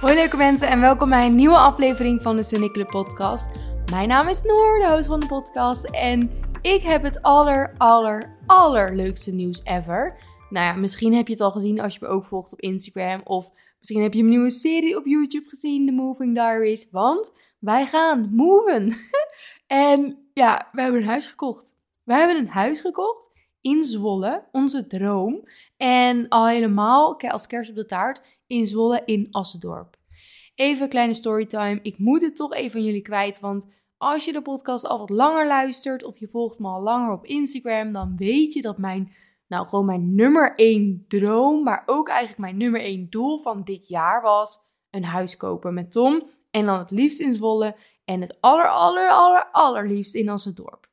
Hoi leuke mensen en welkom bij een nieuwe aflevering van de Sunny podcast. Mijn naam is Noor, de host van de podcast en ik heb het aller, aller, allerleukste nieuws ever. Nou ja, misschien heb je het al gezien als je me ook volgt op Instagram of misschien heb je een nieuwe serie op YouTube gezien, The Moving Diaries, want wij gaan moven. en ja, we hebben een huis gekocht. We hebben een huis gekocht in Zwolle, onze droom. En al helemaal als kerst op de taart in Zwolle in Assendorp. Even een kleine storytime. Ik moet het toch even aan jullie kwijt, want als je de podcast al wat langer luistert of je volgt me al langer op Instagram, dan weet je dat mijn, nou gewoon mijn nummer één droom, maar ook eigenlijk mijn nummer één doel van dit jaar was een huis kopen met Tom. En dan het liefst in Zwolle en het aller, aller, aller, allerliefst in Assendorp.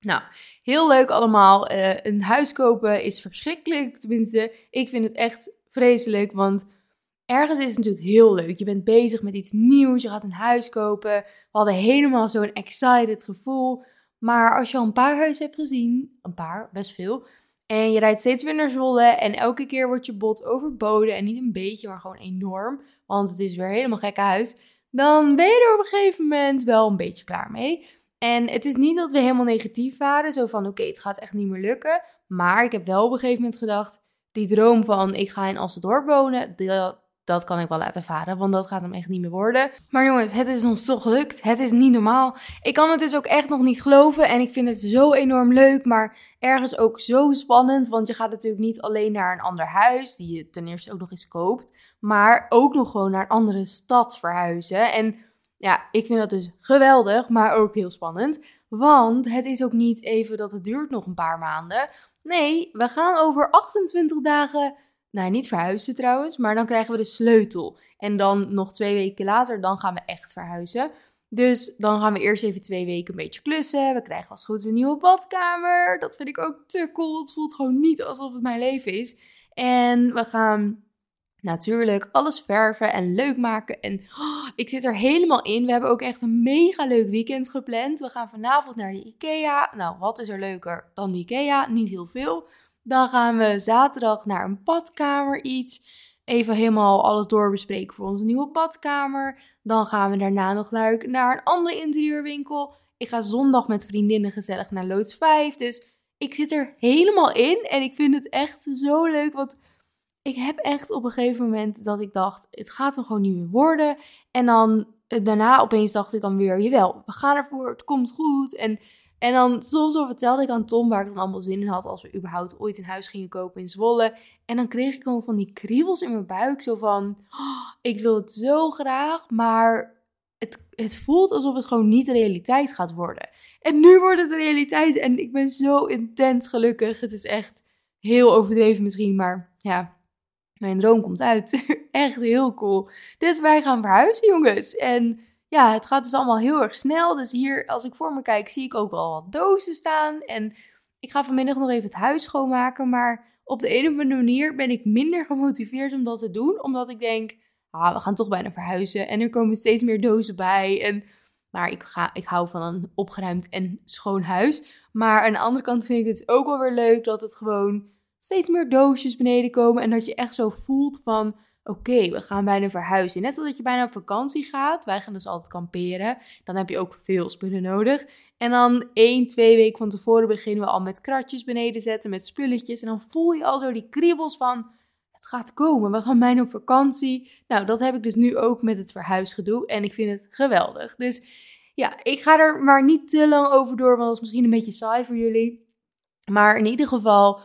Nou, heel leuk allemaal. Uh, een huis kopen is verschrikkelijk. Tenminste, ik vind het echt vreselijk. Want ergens is het natuurlijk heel leuk. Je bent bezig met iets nieuws. Je gaat een huis kopen. We hadden helemaal zo'n excited gevoel. Maar als je al een paar huizen hebt gezien, een paar, best veel. En je rijdt steeds weer naar Zwolle. En elke keer wordt je bot overboden. En niet een beetje, maar gewoon enorm. Want het is weer helemaal gekke huis. Dan ben je er op een gegeven moment wel een beetje klaar mee. En het is niet dat we helemaal negatief waren, zo van oké, het gaat echt niet meer lukken. Maar ik heb wel op een gegeven moment gedacht, die droom van ik ga in Assendorp wonen, dat, dat kan ik wel laten varen, want dat gaat hem echt niet meer worden. Maar jongens, het is ons toch gelukt. Het is niet normaal. Ik kan het dus ook echt nog niet geloven en ik vind het zo enorm leuk, maar ergens ook zo spannend, want je gaat natuurlijk niet alleen naar een ander huis, die je ten eerste ook nog eens koopt, maar ook nog gewoon naar een andere stad verhuizen. En ja, ik vind dat dus geweldig, maar ook heel spannend. Want het is ook niet even dat het duurt nog een paar maanden. Nee, we gaan over 28 dagen, nou niet verhuizen trouwens, maar dan krijgen we de sleutel. En dan nog twee weken later, dan gaan we echt verhuizen. Dus dan gaan we eerst even twee weken een beetje klussen. We krijgen als goed een nieuwe badkamer. Dat vind ik ook te cool. Het voelt gewoon niet alsof het mijn leven is. En we gaan natuurlijk alles verven en leuk maken. En oh, ik zit er helemaal in. We hebben ook echt een mega leuk weekend gepland. We gaan vanavond naar de IKEA. Nou, wat is er leuker dan de IKEA? Niet heel veel. Dan gaan we zaterdag naar een badkamer iets. Even helemaal alles doorbespreken voor onze nieuwe badkamer. Dan gaan we daarna nog naar, naar een andere interieurwinkel. Ik ga zondag met vriendinnen gezellig naar Loods 5. Dus ik zit er helemaal in. En ik vind het echt zo leuk. Want ik heb echt op een gegeven moment dat ik dacht, het gaat er gewoon niet meer worden. En dan eh, daarna opeens dacht ik dan weer, jawel, we gaan ervoor, het komt goed. En, en dan soms zo vertelde ik aan Tom waar ik dan allemaal zin in had als we überhaupt ooit een huis gingen kopen in Zwolle. En dan kreeg ik gewoon van die kriebels in mijn buik, zo van, oh, ik wil het zo graag, maar het, het voelt alsof het gewoon niet realiteit gaat worden. En nu wordt het realiteit en ik ben zo intens gelukkig. Het is echt heel overdreven misschien, maar ja, mijn droom komt uit. Echt heel cool. Dus wij gaan verhuizen, jongens. En ja, het gaat dus allemaal heel erg snel. Dus hier, als ik voor me kijk, zie ik ook wel wat dozen staan. En ik ga vanmiddag nog even het huis schoonmaken. Maar op de een of andere manier ben ik minder gemotiveerd om dat te doen. Omdat ik denk, ah, we gaan toch bijna verhuizen. En er komen steeds meer dozen bij. En, maar ik, ga, ik hou van een opgeruimd en schoon huis. Maar aan de andere kant vind ik het ook wel weer leuk dat het gewoon steeds meer doosjes beneden komen. En dat je echt zo voelt van, oké, we gaan bijna verhuizen. Net zoals dat je bijna op vakantie gaat. Wij gaan dus altijd kamperen. Dan heb je ook veel spullen nodig. En dan één, twee weken van tevoren beginnen we al met kratjes beneden zetten, met spulletjes. En dan voel je al zo die kriebels van, het gaat komen. We gaan bijna op vakantie. Nou, dat heb ik dus nu ook met het verhuisgedoe. En ik vind het geweldig. Dus ja, ik ga er maar niet te lang over door, want dat is misschien een beetje saai voor jullie. Maar in ieder geval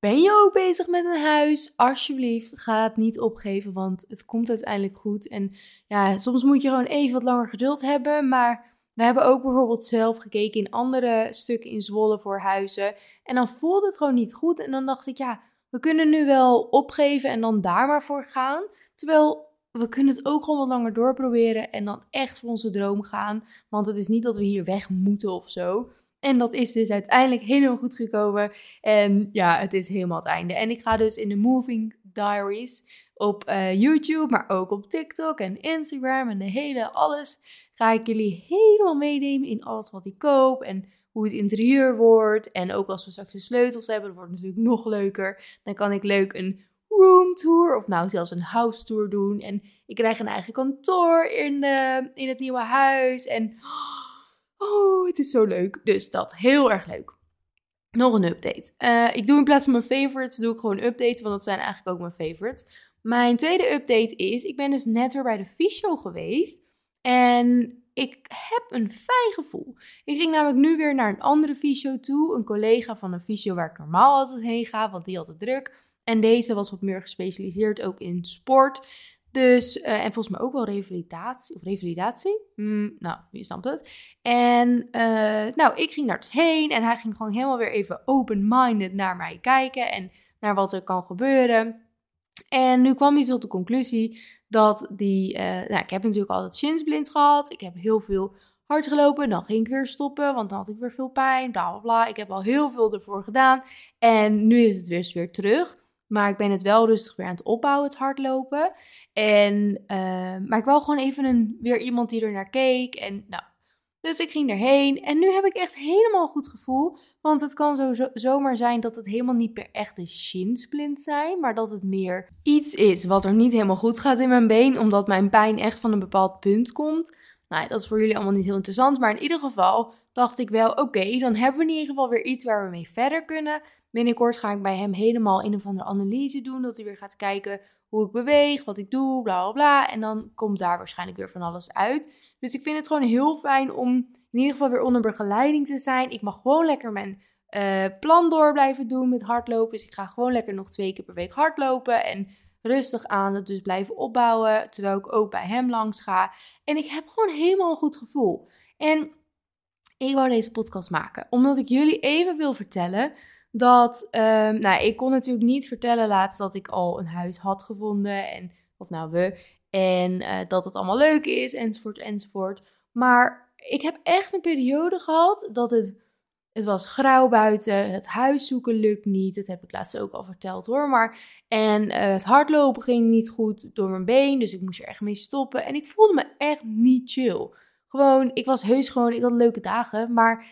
ben je ook bezig met een huis? Alsjeblieft, ga het niet opgeven, want het komt uiteindelijk goed. En ja, soms moet je gewoon even wat langer geduld hebben. Maar we hebben ook bijvoorbeeld zelf gekeken in andere stukken in Zwolle voor huizen. En dan voelde het gewoon niet goed. En dan dacht ik, ja, we kunnen nu wel opgeven en dan daar maar voor gaan. Terwijl we kunnen het ook gewoon wat langer doorproberen en dan echt voor onze droom gaan. Want het is niet dat we hier weg moeten of zo. En dat is dus uiteindelijk helemaal goed gekomen. En ja, het is helemaal het einde. En ik ga dus in de Moving Diaries op uh, YouTube, maar ook op TikTok en Instagram en de hele alles. Ga ik jullie helemaal meenemen in alles wat ik koop en hoe het interieur wordt. En ook als we straks de sleutels hebben, dat wordt natuurlijk nog leuker. Dan kan ik leuk een roomtour of nou zelfs een house tour doen. En ik krijg een eigen kantoor in, de, in het nieuwe huis. En oh, het is zo leuk. Dus dat, heel erg leuk. Nog een update. Uh, ik doe in plaats van mijn favorites, doe ik gewoon updates, want dat zijn eigenlijk ook mijn favorites. Mijn tweede update is, ik ben dus net weer bij de fysio geweest. En ik heb een fijn gevoel. Ik ging namelijk nu weer naar een andere fysio toe. Een collega van een fysio waar ik normaal altijd heen ga, want die had het druk. En deze was wat meer gespecialiseerd ook in sport. Dus, uh, en volgens mij ook wel revalidatie. Of revalidatie? Mm, nou, je snapt het. En uh, nou, ik ging daar dus heen. En hij ging gewoon helemaal weer even open-minded naar mij kijken. En naar wat er kan gebeuren. En nu kwam hij tot de conclusie dat die... Uh, nou, ik heb natuurlijk altijd shinsblins gehad. Ik heb heel veel hard gelopen. Dan ging ik weer stoppen, want dan had ik weer veel pijn. Bla, bla, bla. Ik heb al heel veel ervoor gedaan. En nu is het dus weer terug. Maar ik ben het wel rustig weer aan het opbouwen, het hardlopen. En, uh, maar ik wil gewoon even een, weer iemand die er naar keek. En nou, dus ik ging erheen. En nu heb ik echt helemaal een goed gevoel. Want het kan zo, zo, zomaar zijn dat het helemaal niet per echte shinsplint zijn. Maar dat het meer iets is wat er niet helemaal goed gaat in mijn been. Omdat mijn pijn echt van een bepaald punt komt. Nou, dat is voor jullie allemaal niet heel interessant. Maar in ieder geval dacht ik wel, oké, dan hebben we in ieder geval weer iets waar we mee verder kunnen. Binnenkort ga ik bij hem helemaal een of andere analyse doen. Dat hij weer gaat kijken hoe ik beweeg, wat ik doe, bla bla bla. En dan komt daar waarschijnlijk weer van alles uit. Dus ik vind het gewoon heel fijn om in ieder geval weer onder begeleiding te zijn. Ik mag gewoon lekker mijn uh, plan door blijven doen met hardlopen. Dus ik ga gewoon lekker nog twee keer per week hardlopen. En rustig aan het dus blijven opbouwen. Terwijl ik ook bij hem langs ga. En ik heb gewoon helemaal een goed gevoel. En ik wou deze podcast maken. Omdat ik jullie even wil vertellen dat, um, nou, ik kon natuurlijk niet vertellen laatst dat ik al een huis had gevonden. En, of nou we. En uh, dat het allemaal leuk is, enzovoort, enzovoort. Maar ik heb echt een periode gehad dat het, het was grauw buiten. Het huis zoeken lukt niet. Dat heb ik laatst ook al verteld hoor. Maar, en uh, het hardlopen ging niet goed door mijn been. Dus ik moest er echt mee stoppen. En ik voelde me echt niet chill. Gewoon, ik was heus gewoon, ik had leuke dagen. Maar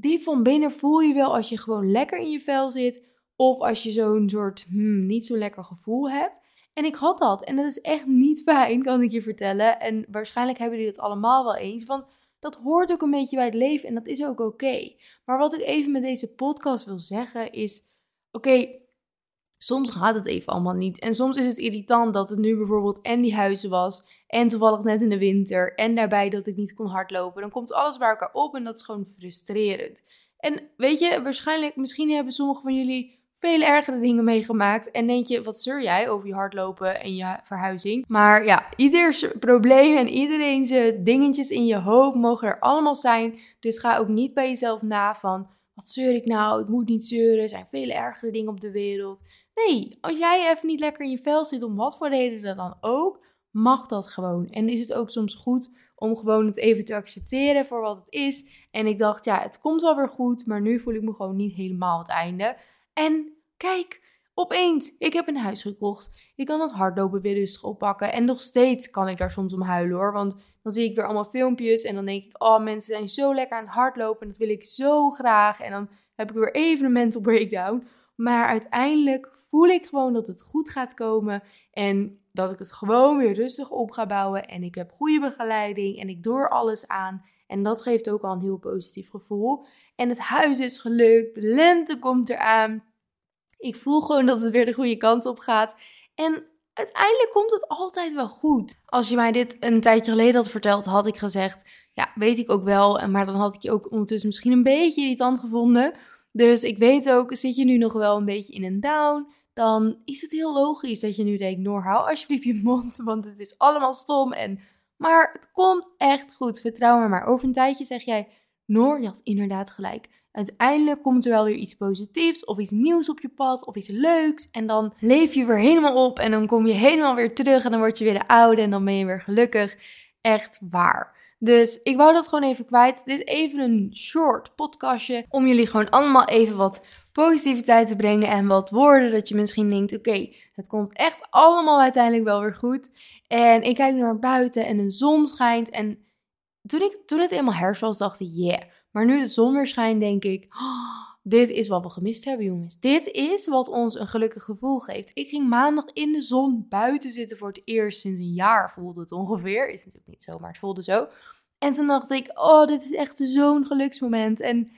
die van binnen voel je wel als je gewoon lekker in je vel zit. Of als je zo'n soort hmm, niet zo lekker gevoel hebt. En ik had dat. En dat is echt niet fijn, kan ik je vertellen. En waarschijnlijk hebben jullie dat allemaal wel eens. Want dat hoort ook een beetje bij het leven en dat is ook oké. Maar wat ik even met deze podcast wil zeggen is: oké, soms gaat het even allemaal niet. En soms is het irritant dat het nu bijvoorbeeld en die huizen was. En toevallig net in de winter. En daarbij dat ik niet kon hardlopen. Dan komt alles bij elkaar op en dat is gewoon frustrerend. En weet je, waarschijnlijk, misschien hebben sommigen van jullie veel ergere dingen meegemaakt. En denk je, wat zeur jij over je hardlopen en je verhuizing? Maar ja, ieders probleem en iedereen zijn dingetjes in je hoofd mogen er allemaal zijn. Dus ga ook niet bij jezelf na van, wat zeur ik nou? Ik moet niet zeuren, er zijn veel ergere dingen op de wereld. Nee, als jij even niet lekker in je vel zit, om wat voor reden dan ook, mag dat gewoon. En is het ook soms goed om gewoon het even te accepteren voor wat het is. En ik dacht, ja, het komt wel weer goed, maar nu voel ik me gewoon niet helemaal het einde. En kijk, opeens, ik heb een huis gekocht. Ik kan dat hardlopen weer rustig oppakken. En nog steeds kan ik daar soms om huilen hoor. Want dan zie ik weer allemaal filmpjes en dan denk ik, oh mensen zijn zo lekker aan het hardlopen. En dat wil ik zo graag. En dan heb ik weer even een mental breakdown. Maar uiteindelijk voel ik gewoon dat het goed gaat komen. En dat ik het gewoon weer rustig op ga bouwen. En ik heb goede begeleiding en ik door alles aan. En dat geeft ook al een heel positief gevoel. En het huis is gelukt. De lente komt eraan. Ik voel gewoon dat het weer de goede kant op gaat. En uiteindelijk komt het altijd wel goed. Als je mij dit een tijdje geleden had verteld, had ik gezegd: Ja, weet ik ook wel. Maar dan had ik je ook ondertussen misschien een beetje irritant gevonden. Dus ik weet ook, zit je nu nog wel een beetje in een down, dan is het heel logisch dat je nu denkt, Noor, hou alsjeblieft je mond, want het is allemaal stom. En, maar het komt echt goed, vertrouw me maar. Over een tijdje zeg jij, Noor, je had inderdaad gelijk. Uiteindelijk komt er wel weer iets positiefs of iets nieuws op je pad of iets leuks. En dan leef je weer helemaal op en dan kom je helemaal weer terug en dan word je weer de oude en dan ben je weer gelukkig. Echt waar. Dus ik wou dat gewoon even kwijt. Dit even een short podcastje om jullie gewoon allemaal even wat positiviteit te brengen en wat woorden dat je misschien denkt, oké, het komt echt allemaal uiteindelijk wel weer goed. En ik kijk naar buiten en de zon schijnt en toen, ik, toen het helemaal herfst was, dacht ik, yeah. Maar nu de zon weer schijnt, denk ik, oh, dit is wat we gemist hebben, jongens. Dit is wat ons een gelukkig gevoel geeft. Ik ging maandag in de zon buiten zitten voor het eerst sinds een jaar, voelde het ongeveer. Is natuurlijk niet zo, maar het voelde zo. En toen dacht ik, oh, dit is echt zo'n geluksmoment. En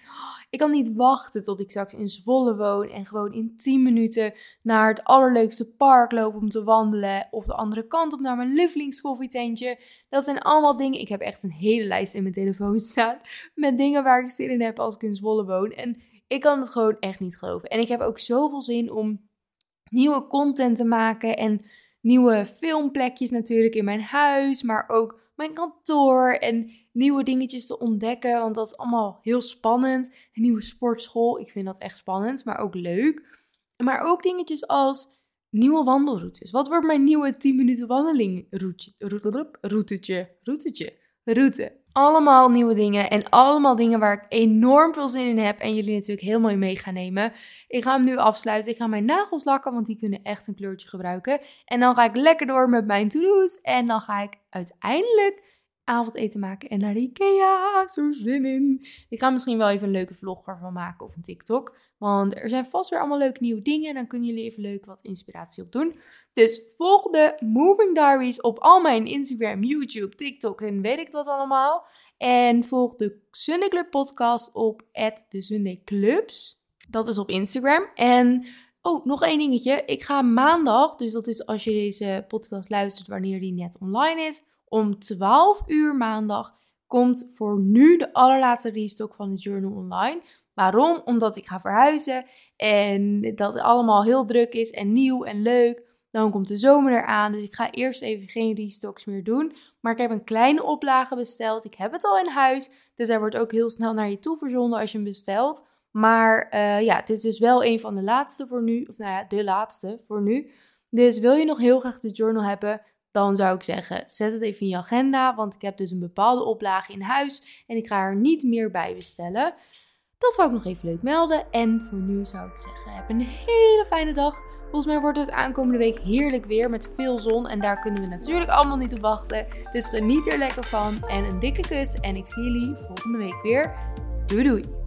ik kan niet wachten tot ik straks in Zwolle woon en gewoon in 10 minuten naar het allerleukste park loop om te wandelen. Of de andere kant op naar mijn lievelingskoffietentje. Dat zijn allemaal dingen. Ik heb echt een hele lijst in mijn telefoon staan met dingen waar ik zin in heb als ik in Zwolle woon. En ik kan het gewoon echt niet geloven. En ik heb ook zoveel zin om nieuwe content te maken en nieuwe filmplekjes natuurlijk in mijn huis, maar ook mijn kantoor en nieuwe dingetjes te ontdekken, want dat is allemaal heel spannend. Een nieuwe sportschool, ik vind dat echt spannend, maar ook leuk. Maar ook dingetjes als nieuwe wandelroutes. Wat wordt mijn nieuwe 10 minuten wandeling route, routetje, routetje, route? Allemaal nieuwe dingen en allemaal dingen waar ik enorm veel zin in heb en jullie natuurlijk heel mooi mee gaan nemen. Ik ga hem nu afsluiten. Ik ga mijn nagels lakken, want die kunnen echt een kleurtje gebruiken. En dan ga ik lekker door met mijn to-do's en dan ga ik uiteindelijk avondeten maken en naar de Ikea. Zo zin in. Ik ga misschien wel even een leuke vlog ervan maken of een TikTok. Want er zijn vast weer allemaal leuke nieuwe dingen. En dan kunnen jullie even leuk wat inspiratie op doen. Dus volg de Moving Diaries op al mijn Instagram, YouTube, TikTok en weet ik wat allemaal. En volg de Sunday Club podcast op de Sunday Clubs. Dat is op Instagram. En Oh, nog één dingetje. Ik ga maandag, dus dat is als je deze podcast luistert wanneer die net online is, om 12 uur maandag komt voor nu de allerlaatste restock van het journal online. Waarom? Omdat ik ga verhuizen en dat het allemaal heel druk is en nieuw en leuk. Dan komt de zomer eraan, dus ik ga eerst even geen restocks meer doen. Maar ik heb een kleine oplage besteld. Ik heb het al in huis, dus hij wordt ook heel snel naar je toe verzonden als je hem bestelt. Maar uh, ja, het is dus wel een van de laatste voor nu. Of nou ja, de laatste voor nu. Dus wil je nog heel graag de journal hebben, dan zou ik zeggen, zet het even in je agenda, want ik heb dus een bepaalde oplage in huis en ik ga er niet meer bij bestellen. Dat wou ik nog even leuk melden. En voor nu zou ik zeggen, heb een hele fijne dag. Volgens mij wordt het aankomende week heerlijk weer met veel zon. En daar kunnen we natuurlijk allemaal niet op wachten. Dus geniet er lekker van. En een dikke kus. En ik zie jullie volgende week weer. Doei doei.